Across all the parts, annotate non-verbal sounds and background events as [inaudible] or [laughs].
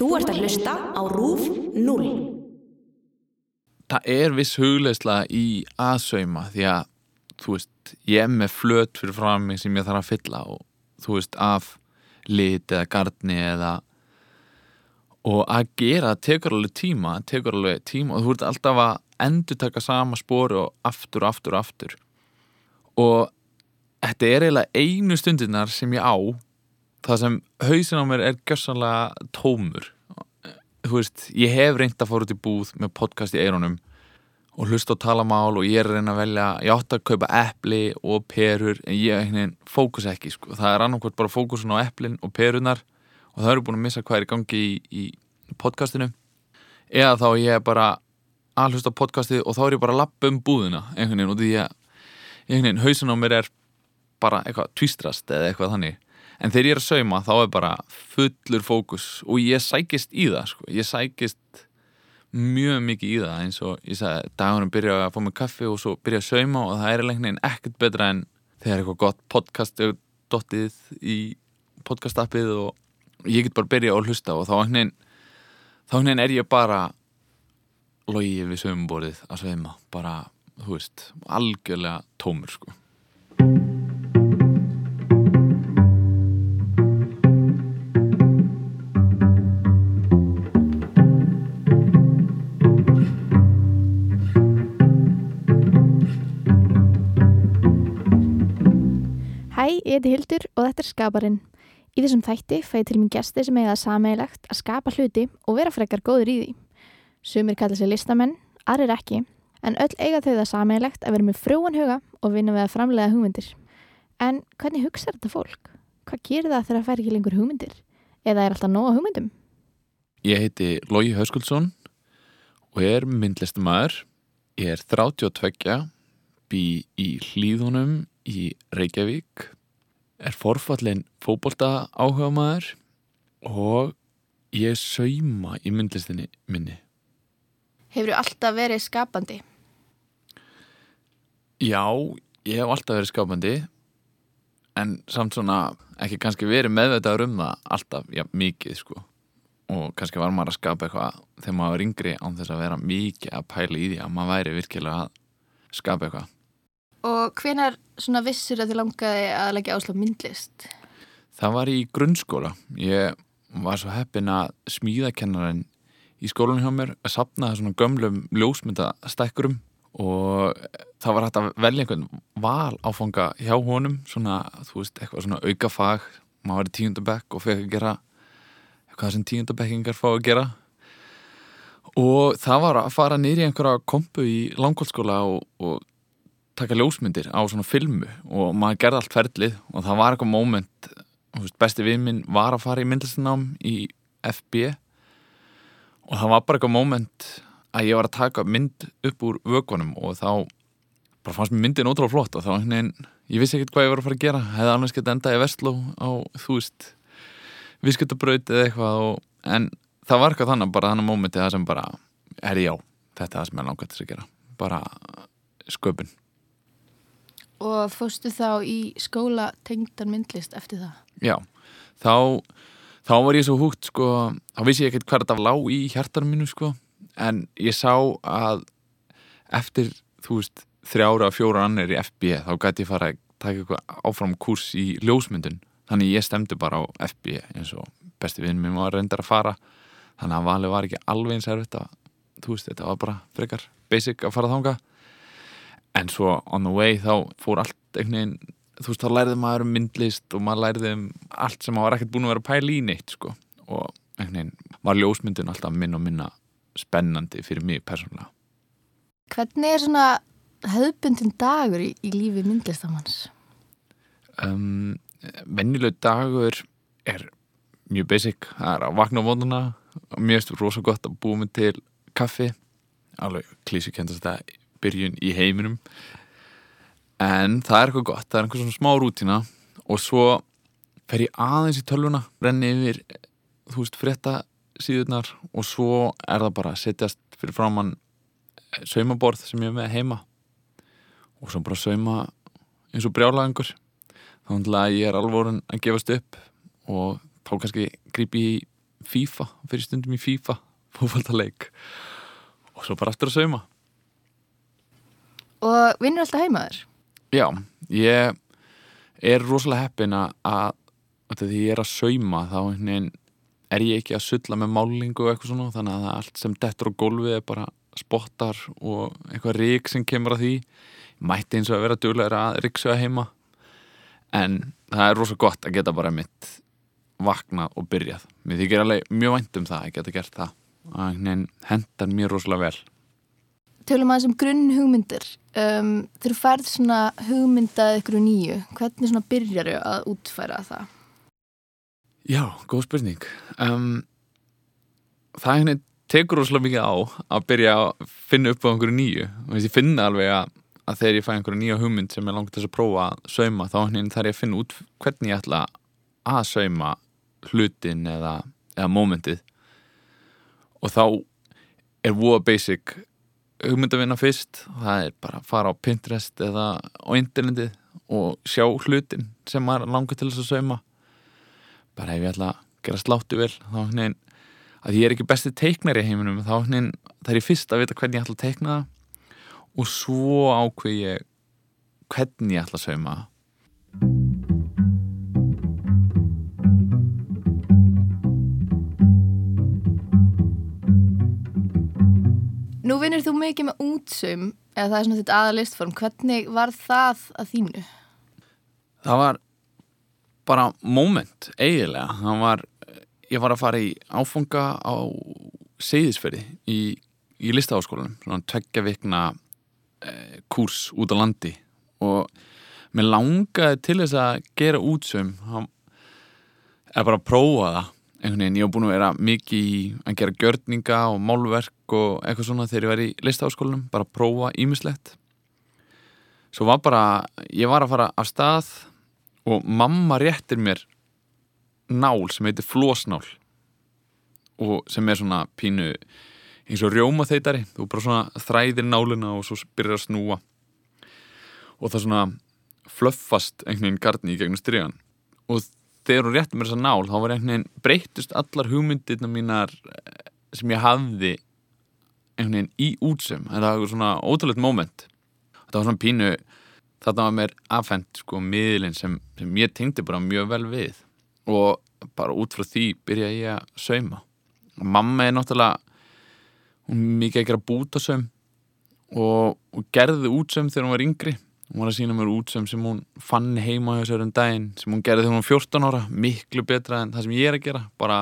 Þú ert að hlusta á RÚF 0. það er viss hugleisla í aðsauma því að þú veist, ég er með flöt fyrir frá mig sem ég þarf að fylla og þú veist, af lit eða gardni eða og að gera tekur alveg tíma tekur alveg tíma og þú ert alltaf að endur taka sama spóru og aftur og aftur og aftur og þetta er eiginlega einu stundirnar sem ég á það sem hausin á mér er gjössanlega tómur. Þú veist, ég hef reynd að fóra út í búð með podcast í eirunum og hlusta og tala mál og ég er að reyna að velja ég átti að kaupa epli og perur en ég einhvern fókus ekki sko. það er annarkvæmt bara fókusun á eplin og perunar og það eru búin að missa hvað er í gangi í, í podcastinu. Eða þá ég er bara að hlusta á podcastið og þá er ég bara að lappa um búðina einhvern veginn og því að hausin á mér er bara eitthvað tvistrast eða eitthvað þannig en þegar ég er að sauma þá er bara fullur fókus. Og ég sækist í það sko. ég sækist mjög mikið í það eins og ég sagði dagunum byrja að fá mig kaffi og svo byrja að sauma og það er lengt ekkert betra en þegar eitthvað gott podcast er dottið í podcastappið og ég get bara byrja að hlusta og þá hennin þá hennin er ég bara logið við saumborðið að sauma. Bara, þú veist, algjörlega tómur sko þetta er Skaparinn. Í þessum þætti fæði til mín gesti sem eiga það sameigilegt að skapa hluti og vera frekar góður í því. Sumir kalla sig listamenn, aðrir ekki, en öll eiga þau það sameigilegt að vera með frjóan huga og vinna við að framlega hugmyndir. En hvernig hugsaður þetta fólk? Hvað gerir það þegar það fær ekki lengur hugmyndir? Eða er alltaf nóga hugmyndum? Ég heiti Lógi Hauskuldsson og er myndlistamæður. Ég er 32, bý í hlýðunum í Reykjavík, er forfallin fótbolta áhuga maður og ég sauma í myndlistinni minni. Hefur þú alltaf verið skapandi? Já, ég hef alltaf verið skapandi en samt svona ekki kannski verið meðvitaður um það alltaf, já, mikið sko og kannski var maður að skapa eitthvað þegar maður var yngri án þess að vera mikið að pæla í því að maður væri virkilega að skapa eitthvað Og hvenar svona vissur að þið langaði að leggja áslá myndlist? Það var í grunnskóla. Ég var svo heppin að smíðakennarinn í skólanum hjá mér að sapna svona gömlum ljósmyndastækkurum og það var hægt að velja einhvern val áfanga hjá honum svona, þú veist, eitthvað svona aukafag maður var í tíundabekk og fekk að gera eitthvað sem tíundabekkingar fá að gera og það var að fara nýri einhverja kompu í langkvöldskóla og, og taka ljósmyndir á svona filmu og maður gerði allt ferlið og það var eitthvað veist, besti við minn var að fara í myndlistinám í FB og það var bara eitthvað moment að ég var að taka mynd upp úr vögunum og þá bara fannst mér myndin ótrúlega flott og þá henni, ég vissi ekkert hvað ég var að fara að gera hefði annars gett endað í Vestló á þú veist viðskiptabraut eða eitthvað og, en það var eitthvað þannig bara þannig momenti það sem bara er já, þetta er það sem ég langar til að gera bara sköpun Og fórstu þá í skóla tengdan myndlist eftir það? Já, þá, þá var ég svo húgt sko, þá vissi ég ekkert þetta lág í hjartanum mínu sko, en ég sá að eftir, þú veist, þrjára fjóra annir í FB, þá gæti ég fara að taka eitthvað áfram kurs í ljósmyndun, þannig ég stemdi bara á FB eins og besti vinn mér var reyndar að fara, þannig að valið var ekki alveg eins erfitt að, þú veist, þetta var bara frekar basic að fara þánga en svo on the way þá fór allt einhvern veginn, þú veist þá lærði maður um myndlist og maður lærði um allt sem maður var ekkert búin að vera pæli í neitt sko. Og einhvern veginn var ljósmyndin alltaf minna og minna spennandi fyrir mig persónulega. Hvernig er svona höfbundin dagur í, í lífi myndlistamanns? um, Venjuleg dagur er mjög basic. Það er að vakna á mótuna mjög stu rosa gott að búa mig til kaffi. Alveg klísu kendast þetta byrjun í heiminum. En það er eitthvað gott, það er einhver svona smá rútina og svo fer ég aðeins í tölvuna, renni yfir þú veist, frétta síðurnar og svo er það bara að setjast fyrir framann saumaborð sem ég er með heima. Og svo bara sauma eins og brjálagangur þannig að ég er alvorin að gefast upp. Og þá kannski grípi í FIFA, fyrir stundum í FIFA fótboltaleik. Og svo bara aftur að sauma Og vinnur alltaf heimaður? Já, ég er rosalega heppin að að því ég er að sauma þá er ég ekki að sulla með málingu og eitthvað svona þannig að allt sem dettur á gólfið er bara spottar og eitthvað rík sem kemur að því. Mætti eins og að vera duglegur að ríksu að heima en það er rosalega gott að geta bara mitt vaknað og byrjað. Mér þykir alveg mjög vænt um það að geta gert það. Að hendar mér rosalega vel Tölum aðeins um grunn hugmyndir um, Þegar færð svona hugmyndað ykkur nýju, hvernig svona byrjar þau að útfæra það? Já, góð spurning. Um, Það henni tekur rosalega mikið á að byrja að finna upp á einhverju nýju. Og ég finna alveg að, að þegar ég fæ einhverju nýja hugmynd sem ég langt þess að prófa að sauma þá henni þarf ég að finna út hvernig ég ætla að sauma hlutin eða, eða momentið og þá er voða basic hugmynd að vinna fyrst. Það er bara að fara á Pinterest eða á internetið og sjá hlutin sem maður langar til þess að sauma. Bara ef ég ætla að gera sláttu vel þá hnein að ég er ekki besti teiknari í heiminum þá hnein það er ég fyrst að vita hvernig ég ætla að teikna það og svo ákveð ég hvernig ég ætla að sauma Nú vinnur þú mikið með útsaum eða það er svona þetta aðalistform hvernig var það að þínu? það var bara moment eiginlega. Það var, ég var að fara í áfanga á Seyðisferði í, í listaháskólanum. Svona tveggja vikna eh, kúrs út á landi. Og mér langaði til þess að gera útsum. Eða bara prófa það einhvern veginn, ég hef búin að vera mikið í að gera gjörninga og málverk og eitthvað svona þegar ég var í listaháskólanum bara að prófa ímislegt svo var bara, ég var að fara af stað og mamma réttir mér nál sem heitir flósnál og sem er svona pínu eins og rjómaþeitari þú bara svona þræðir nálina og svo byrjar að snúa. Og það svona flöffast einhvern veginn garni í gegnum strygan og þegar hún rétti mér þessa nál þá var einhvern veginn breytust allar hugmyndirna mínar eh, sem ég hafði einhvern veginn í útsum þetta var svona ótrúleitt moment. Þetta var svona pínu þetta var mér afhend sko miðlinn sem, sem ég tengdi bara mjög vel við. Og bara út frá því byrja ég að sauma. Og mamma er náttúrulega hún er mikið að gera bútasaum og, og gerði útsaum þegar hún var yngri hún var að sína mér útsaum sem hún fann heima hjá sér um daginn sem hún gerði þegar hún var 14 ára miklu betra en það sem ég er að gera bara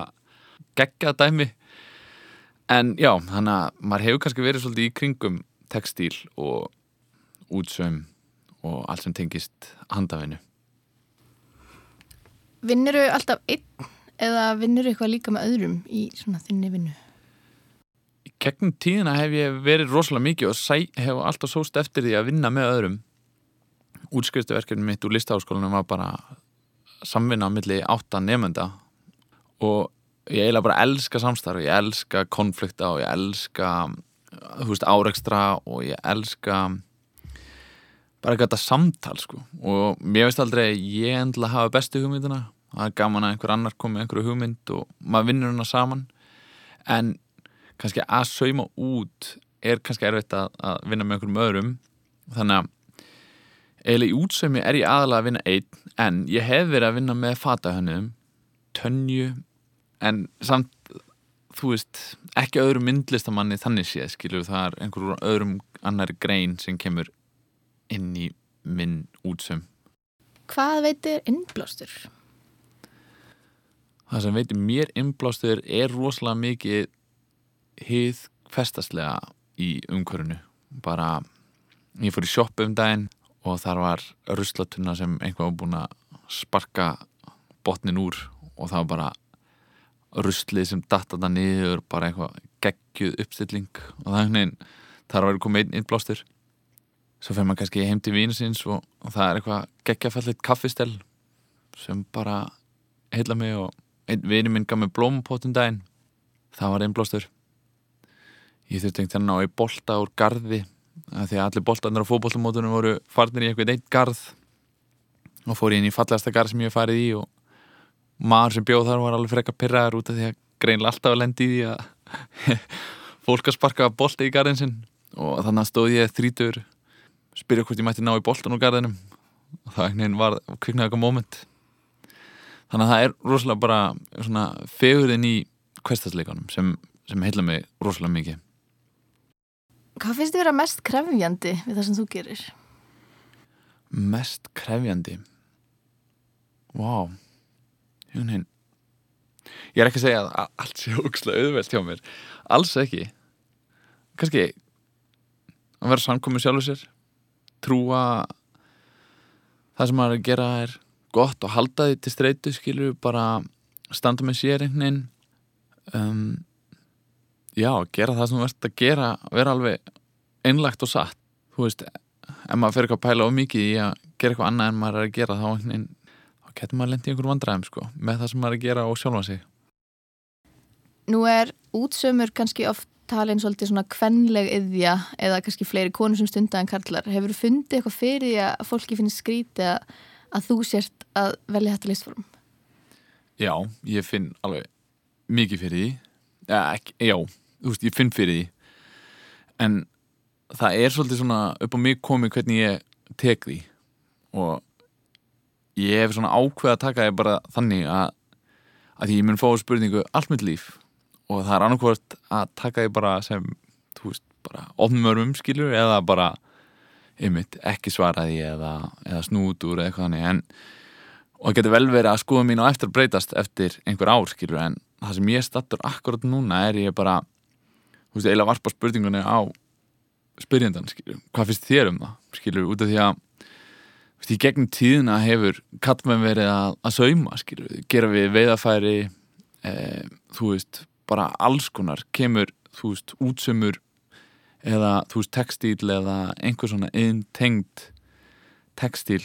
gegga dæmi. En já, þannig að maður hefur kannski verið svolítið í kringum textíl og útsaum og allt sem tengist handafinu Vinnur þau alltaf einn eða vinnur þau eitthvað líka með öðrum í svona þinni vinnu? Í gegnum tíðina hef ég verið rosalega mikið og hef alltaf sóst eftir því að vinna með öðrum útskristuverkefni mitt úr listaháskólanum var bara samvinna á milli átta nefnda og ég eiginlega bara elska samstarf ég elska konflikta og ég elska þú veist áreikstra og ég elska bara eitthvað þetta samtal sko. Og mér veist aldrei ég endla hafa bestu hugmyndina. Það er gaman að einhver annar komi einhverju hugmynd og maður vinnur hana saman. En kannski að sauma út er kannski erfitt að, að vinna með einhverjum öðrum. Þannig að eiginlega í útsaumi er ég aðalega að vinna einn en ég hef verið að vinna með fatahönnum tönju en samt þú veist, ekki öðrum myndlistamanni þannig séð, skilur það er einhverjum öðrum annari grein sem kemur inn í minn útsum Hvað veitir innblástur? það sem veitir mér innblástur er rosalega mikið hið festaslega í umhverfinu bara, ég fór í sjoppu um daginn og þar var ruslatunna sem einhvað var búin að sparka botnin úr og það var bara ruslið sem datt að það niður bara eitthvað geggjuð uppstilling. Og það er veginn þar var komið einn innblástur. Svo fyrir maður kannski heim til vínu síns og, og það er eitthvað geggjafallit kaffistel sem bara heila mig og einn vini minn gaf mig blómpotun daginn. Það var innblástur. Ég þurfti einhvern veginn að ná í bolta úr garði af því að allir boltarnir á fótboltamótunum voru farnir í eitthvað eitt garð og fór ég inn í fallegasta garð sem ég farið í og maður sem bjóð þar var alveg frekka pyrraðar út af því að greinlega alltaf að lendi í því að [laughs] fólk að sparka bolti í garðin sinn. Og þannig að stóð ég þrítur spyrja hvort ég mætti ná í boltan úr garðinum. Og það einhvern veginn var kviknaði eitthvað moment. Þannig að það er rosalega bara fegurinn í kvestasleikanum sem, sem heila mig rosalega mikið Hvað finnst þið vera mest krefjandi við það sem þú gerir? mest krefjandi? Vá. Hún hinn. Ég er ekki að segja að allt sé ókslega auðvelt hjá mér. Alls ekki. Kannski að vera samkomið sjálfur sér trúa það sem maður er að gera er gott og halda því til streitu skilur bara standa með sér einhvern um, já, gera það sem ert að gera vera alveg einlagt og satt þú veist, ef maður fyrir að pæla of mikið í að gera eitthvað annað en maður er að gera þá, þá getur maður lendið einhver vandræðum sko, með það sem maður er að gera og sjálfa sig Nú er útsömmur kannski oft talin svolítið svona kvenleg yðja eða kannski fleiri konur sem stunda en karlar. Hefur þú fundið eitthvað fyrir því að fólki finnst skrítið að, þú sért að velja þetta listform? Já, ég finn alveg mikið fyrir því ja, ekki, Já, veist, ég finn fyrir því. En það er svolítið svona upp á mig komið hvernig ég tek því. Og ég hef svona ákveð að taka því bara þannig að að ég mun fá spurningu allt mitt líf. Og það er annarkvort að taka því bara sem þú veist, bara ofnmörmum skilur eða bara einmitt, ekki svara því eða, eða snút úr eða eitthvað þannig. En og það getur vel verið að skoða mín á eftir breytast eftir einhver ár skilur en það sem ég stattur akkurat núna er ég bara þú veist, eiginlega varpa spurningunni á spyrjandan skilur, hvað finnst þér um það skilur, út af því að þú veist, í gegnum tíðina hefur kallmenn verið að, að sauma skilur, gera við veiðafæri e, þú veist bara alls konar. Kemur, þú veist, útsumur eða, þú veist, textíl eða einhver svona inntengd textíl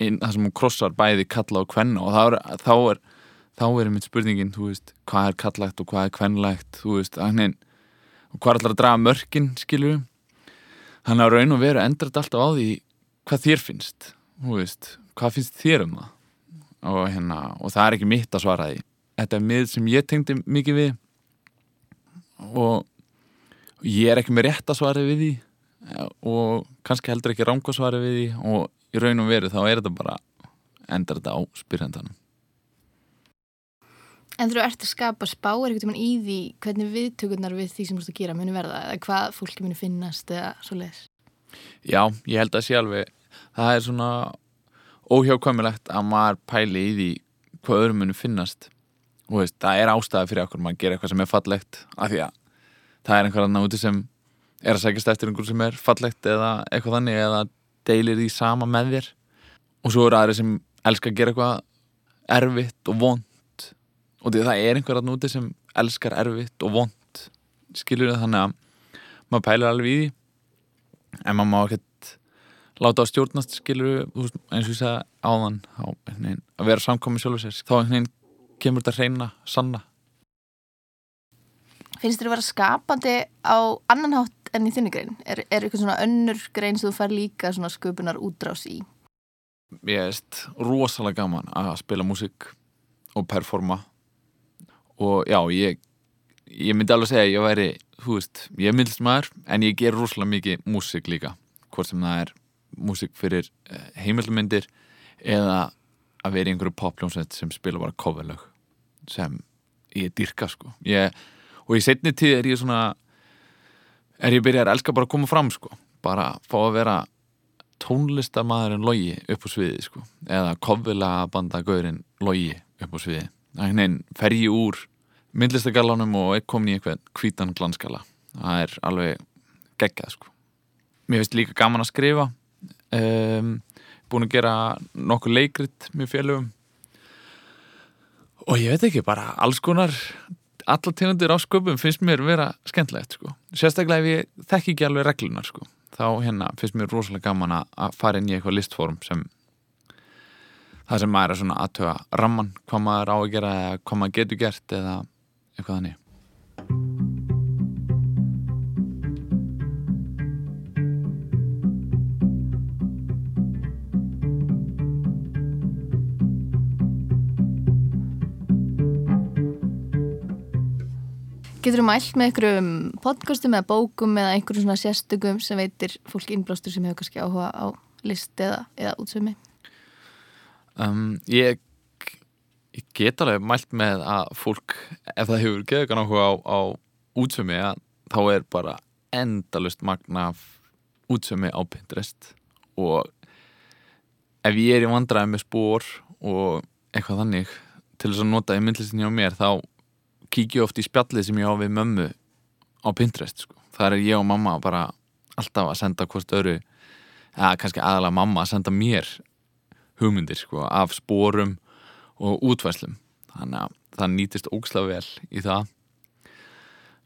inn, það sem hún krossar bæði kalla og kvenna. Og þá er, þá er, þá er mitt spurningin, þú veist, hvað er kallagt og hvað er kvennlagt, þú veist, þannig og hvað alltaf að draga mörkin, skilju þannig að raun og veru endur þetta alltaf á því hvað þér finnst veist, hvað finnst þér um það? Og hérna, og það er ekki mitt að svara því. Þetta er mið sem ég tengdi mikið við. Og ég er ekki með rétt að svara við því. Og kannski heldur ekki ranga svara við því. Og í raun og veru þá er þetta bara endar þetta á spyrjandanum En þú ert að skapa ekkert um hann í því hvernig viðtökurnar við því sem þú ert að gera muni verða eða hvað fólki muni finnast eða svo leiðis Já, ég held að sé alveg það er svona óhjákvæmilegt að maður pæli í því hvað öðrum muni finnast. Og veist, það er ástæða fyrir okkur maður gera eitthvað sem er fallegt af því að það er einhver annar úti sem er að sækjast eftir einhver sem er fallegt eða eitthvað þannig eða deilir því sama með þér. Og svo eru aðri sem elskar að gera eitthvað erfitt og vond og því að það er einhver annar úti sem elskar erfitt og vond skilur það þannig að maður pælir alveg í því en maður má ekkert láta á stjórnast skilur eins og ég sagði áðan á, nein, að vera samkomið sjálfur sér þá nein, kemur þetta hreina, sanna Finnst þér að vera skapandi á annan hátt enn í þinni grein? Er, er eitthvað svona önnur grein sem þú fær líka svona sköpunar útrás í? Ég veist rosalega gaman að spila músík og performa og já, ég ég myndi alveg segja að ég væri þú veist, ég er myndlismæður en ég ger rosalega mikið músík líka. Hvort sem það er músík fyrir heimildmyndir eða að vera í einhverju popljónsveit sem spila bara coverlög sem ég dyrka sko. Ég, og í setni tíð er ég svona er ég byrjað að elska bara að koma fram sko. Bara fá að vera tónlistamæðurinn logi upp á sviði sko. Eða coverlagabandagaurin logi upp á sviði þannig fer ég úr myndlistagallanum og ekki komin í eitthvað hvítan glanskala. Það er alveg geggjað sko. Mér finnst líka gaman að skrifa. Um, búin að gera nokkuð leikrit með félögum. Og ég veit ekki, bara alls konar alla tegundir á sköpum finnst mér vera skemmtilegt sko. Sérstaklega ef ég þekki ekki alveg reglunar sko. Þá hérna finnst mér rosalega gaman að fara inn í eitthvað listform sem það sem maður er svona aðtöga ramman, hvað maður á að gera eða hvað maður getur gert eða eitthvað þannig Getur þú mælt með einhverjum podcastum eða bókum eða einhverjum svona sérstökum sem veitir fólk innblástur sem hefur kannski áhuga á list eða, eða útsömi? um, ég, ég get alveg mælt með að fólk ef það hefur geðugan áhuga á, á útsömi að þá er bara endalust magna útsömi á Pinterest og ef ég er í vandræði með spór og eitthvað þannig til þess að nota í myndlistinni á mér þá kíkja oft í spjallið sem ég á við mömmu á Pinterest sko. það er ég og mamma bara alltaf að senda hvort öru eða kannski aðalega mamma að senda mér hugmyndir sko, af spórum og útvæslum þannig að það nýtist ógsla vel í það.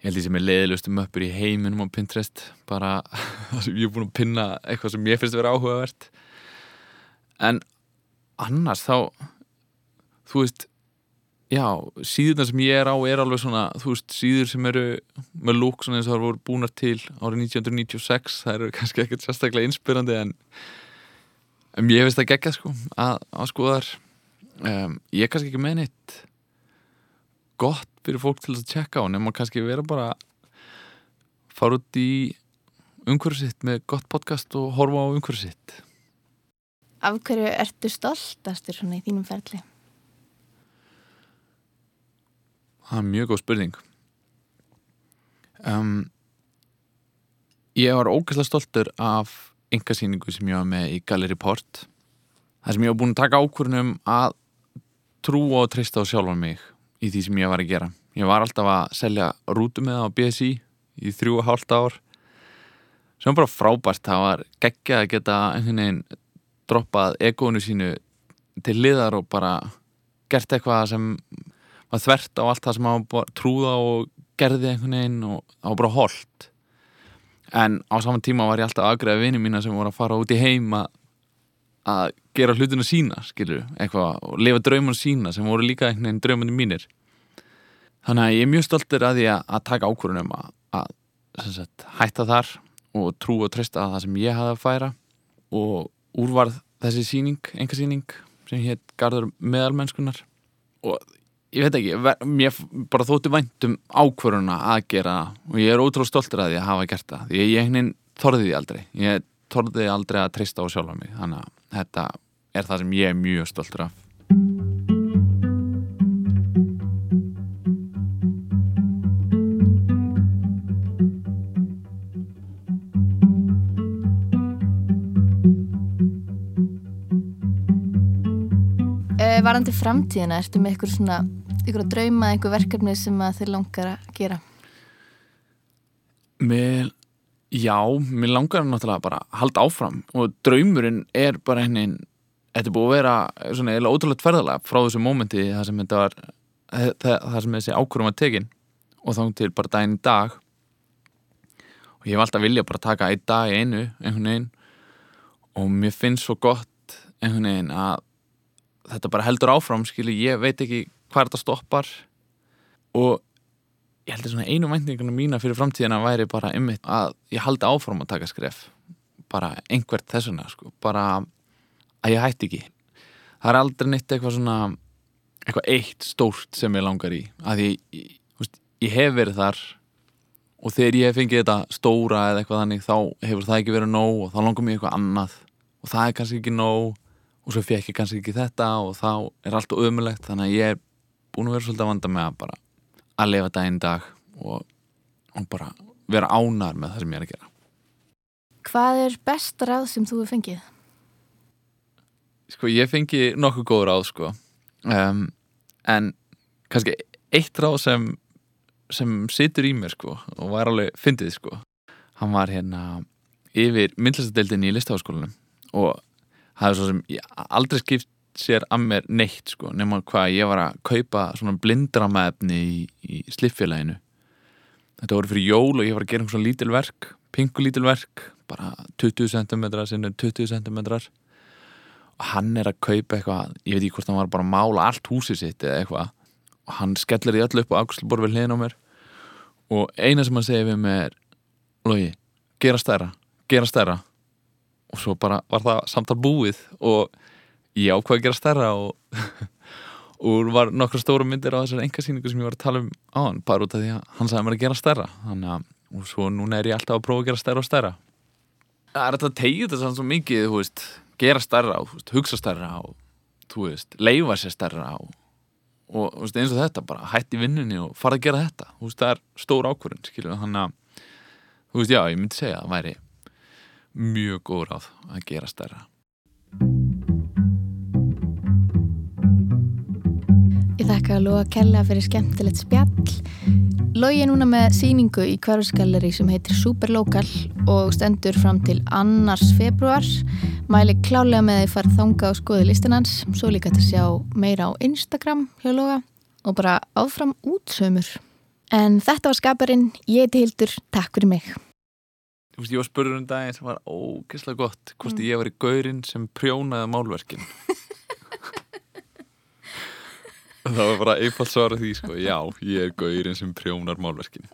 Ég held því sem er leiðilustu möppur í heiminum á Pinterest bara [laughs] það sem ég er búin að pinna eitthvað sem ég finnst að vera áhugavert. En annars þá þú veist já, síðurna sem ég er á er alveg svona, þú veist, síður sem eru með lúk svona eins og það voru búnar til árið 1996, það eru kannski ekkert sérstaklega inspirandi en um, ég veist að gegja sko að, að skoða þar um, ég er kannski ekki með neitt gott fyrir fólk til að tjekka á nema kannski vera bara fara út í umhverju sitt með gott podcast og horfa á umhverju sitt Af hverju ertu stoltastur svona í þínum ferli? Það er mjög góð spurning um, Ég var ógæslega stoltur af engasýningu sem ég var með í Gallery Port Það sem ég var búin að taka ákvörnum að trúa og treysta á sjálfan mig í því sem ég var að gera. Ég var alltaf að selja rútu með það á BSI í þrjú og hálft ár sem bara frábært. Það var geggjað að geta einhvern veginn droppað egónu sínu til liðar og bara gert eitthvað sem var þvert á allt það sem hann trúða og gerði einhvern veginn og það var bara holdt. En á saman tíma var ég alltaf aðgreða vini mína sem voru að fara út í heim að, gera hlutuna sína skilur, eitthvað, og lifa draumuna sína sem voru líka einhvern veginn draumuna mínir. Þannig að ég er mjög stoltur að því að, taka ákvörunum að, að sagt, hætta þar og trú og treysta að það sem ég hafði að færa og úrvarð þessi síning, enga síning sem hétt Garður meðalmennskunar og ég veit ekki, mér bara þótti væntum ákvöruna að gera og ég er ótrúlega stoltur að að hafa gert það. Því ég hinn þorði því aldrei. Ég þorði því aldrei að treysta á sjálfa mig þannig að þetta er það sem ég er mjög stoltur af Uh, varandi framtíðina, ertu með eitthvað svona eitthvað drauma, eitthvað verkefni sem að þið langar að gera? Mér, já, mér langar náttúrulega bara að halda áfram og draumurinn er bara hennin þetta er búið að vera svona eða ótrúlega tverðalega frá þessu mómenti það sem þetta var það sem þessi ákvörum var tekin og þá til bara daginn í dag. Og ég hef alltaf viljað bara taka einn dag í einu, einhvern veginn. Og mér finnst svo gott einhvern veginn að þetta bara heldur áfram, skilu, ég veit ekki hvað þetta stoppar. Og ég held að svona einu væntingunum mína fyrir framtíðina væri bara ymmit að ég haldi áfram að taka skref. Bara einhvert þessuna sko. bara að ég hætti ekki. Það er aldrei neitt eitthvað svona eitthvað eitt stórt sem ég langar í. Að ég, ég, veist, ég hef verið þar og þegar ég hef fengið þetta stóra eða eitthvað þannig þá hefur það ekki verið nóg og þá langar mér eitthvað annað. Og það er kannski ekki nóg og svo fekk ég kannski ekki þetta og þá er allt ömulegt þannig að ég er búin að vera svolítið að vanda með að bara að lifa daginn dag og, og bara vera ánar með það sem ég er að gera. Hvað er besta ráð sem þú hefur fengið? Sko ég fengi nokkuð góð ráð sko. Um, en kannski eitt ráð sem sem situr í mér sko og var alveg fyndið sko. Hann var hérna yfir myndlistadeildinni í listaháskólanum og það er svo sem ég aldrei skipt sér að mér neitt sko nema hvað ég var að kaupa svona blindramaefni í, í sliffélaginu þetta voru fyrir jól og ég var að gera svona lítil verk, pingu lítil verk bara 20 cm sinni 20 cm og hann er að kaupa eitthvað ég veit ekki hvort hann var bara að mála allt húsið sitt eða eitthvað og hann skellir í öllu upp á við hliðin á mér. Og eina sem hann segir við mig er Lógi, gera stærra, gera stærra. Og svo bara var það samtal búið og ég ákvaði að gera stærra og, [laughs] og var nokkra stóra myndir á þessar engasýningu sem ég var að tala um á hann bara út af því að hann sagði mér að gera stærra. Þannig að, og svo núna er ég alltaf að prófa að gera stærra og stærra. Það er þetta tegið þess að svo mikið, þú veist gera stærra og veist, hugsa stærra og þú veist, leifa sér stærra og, og veist, eins og þetta bara hætti vinnunni og fara að gera þetta. Veist, það er stór ákvörðin, skilur þannig að, þú veist, já, ég myndi segja að það væri mjög góð ráð að gera stærra Ég þakka að lofa kella fyrir skemmtilegt spjall. Logi er núna með síningu í hverfsgalleri sem heitir Superlocal og stendur fram til annars februar. Mæli klálega með að þið farið þanga og skoði listinans, svo líka til að sjá meira á Instagram hjá Loga og bara áfram útsömmur. En þetta var skaparinn, ég heiti Hildur, takk fyrir mig. Þú veist, ég var spurður um daginn sem var ógeðslega gott hvort ég var í gaurinn sem prjónaði málverkin [laughs] Það var bara einfalt svara því, sko, já, ég er gaurinn sem prjónar málverkin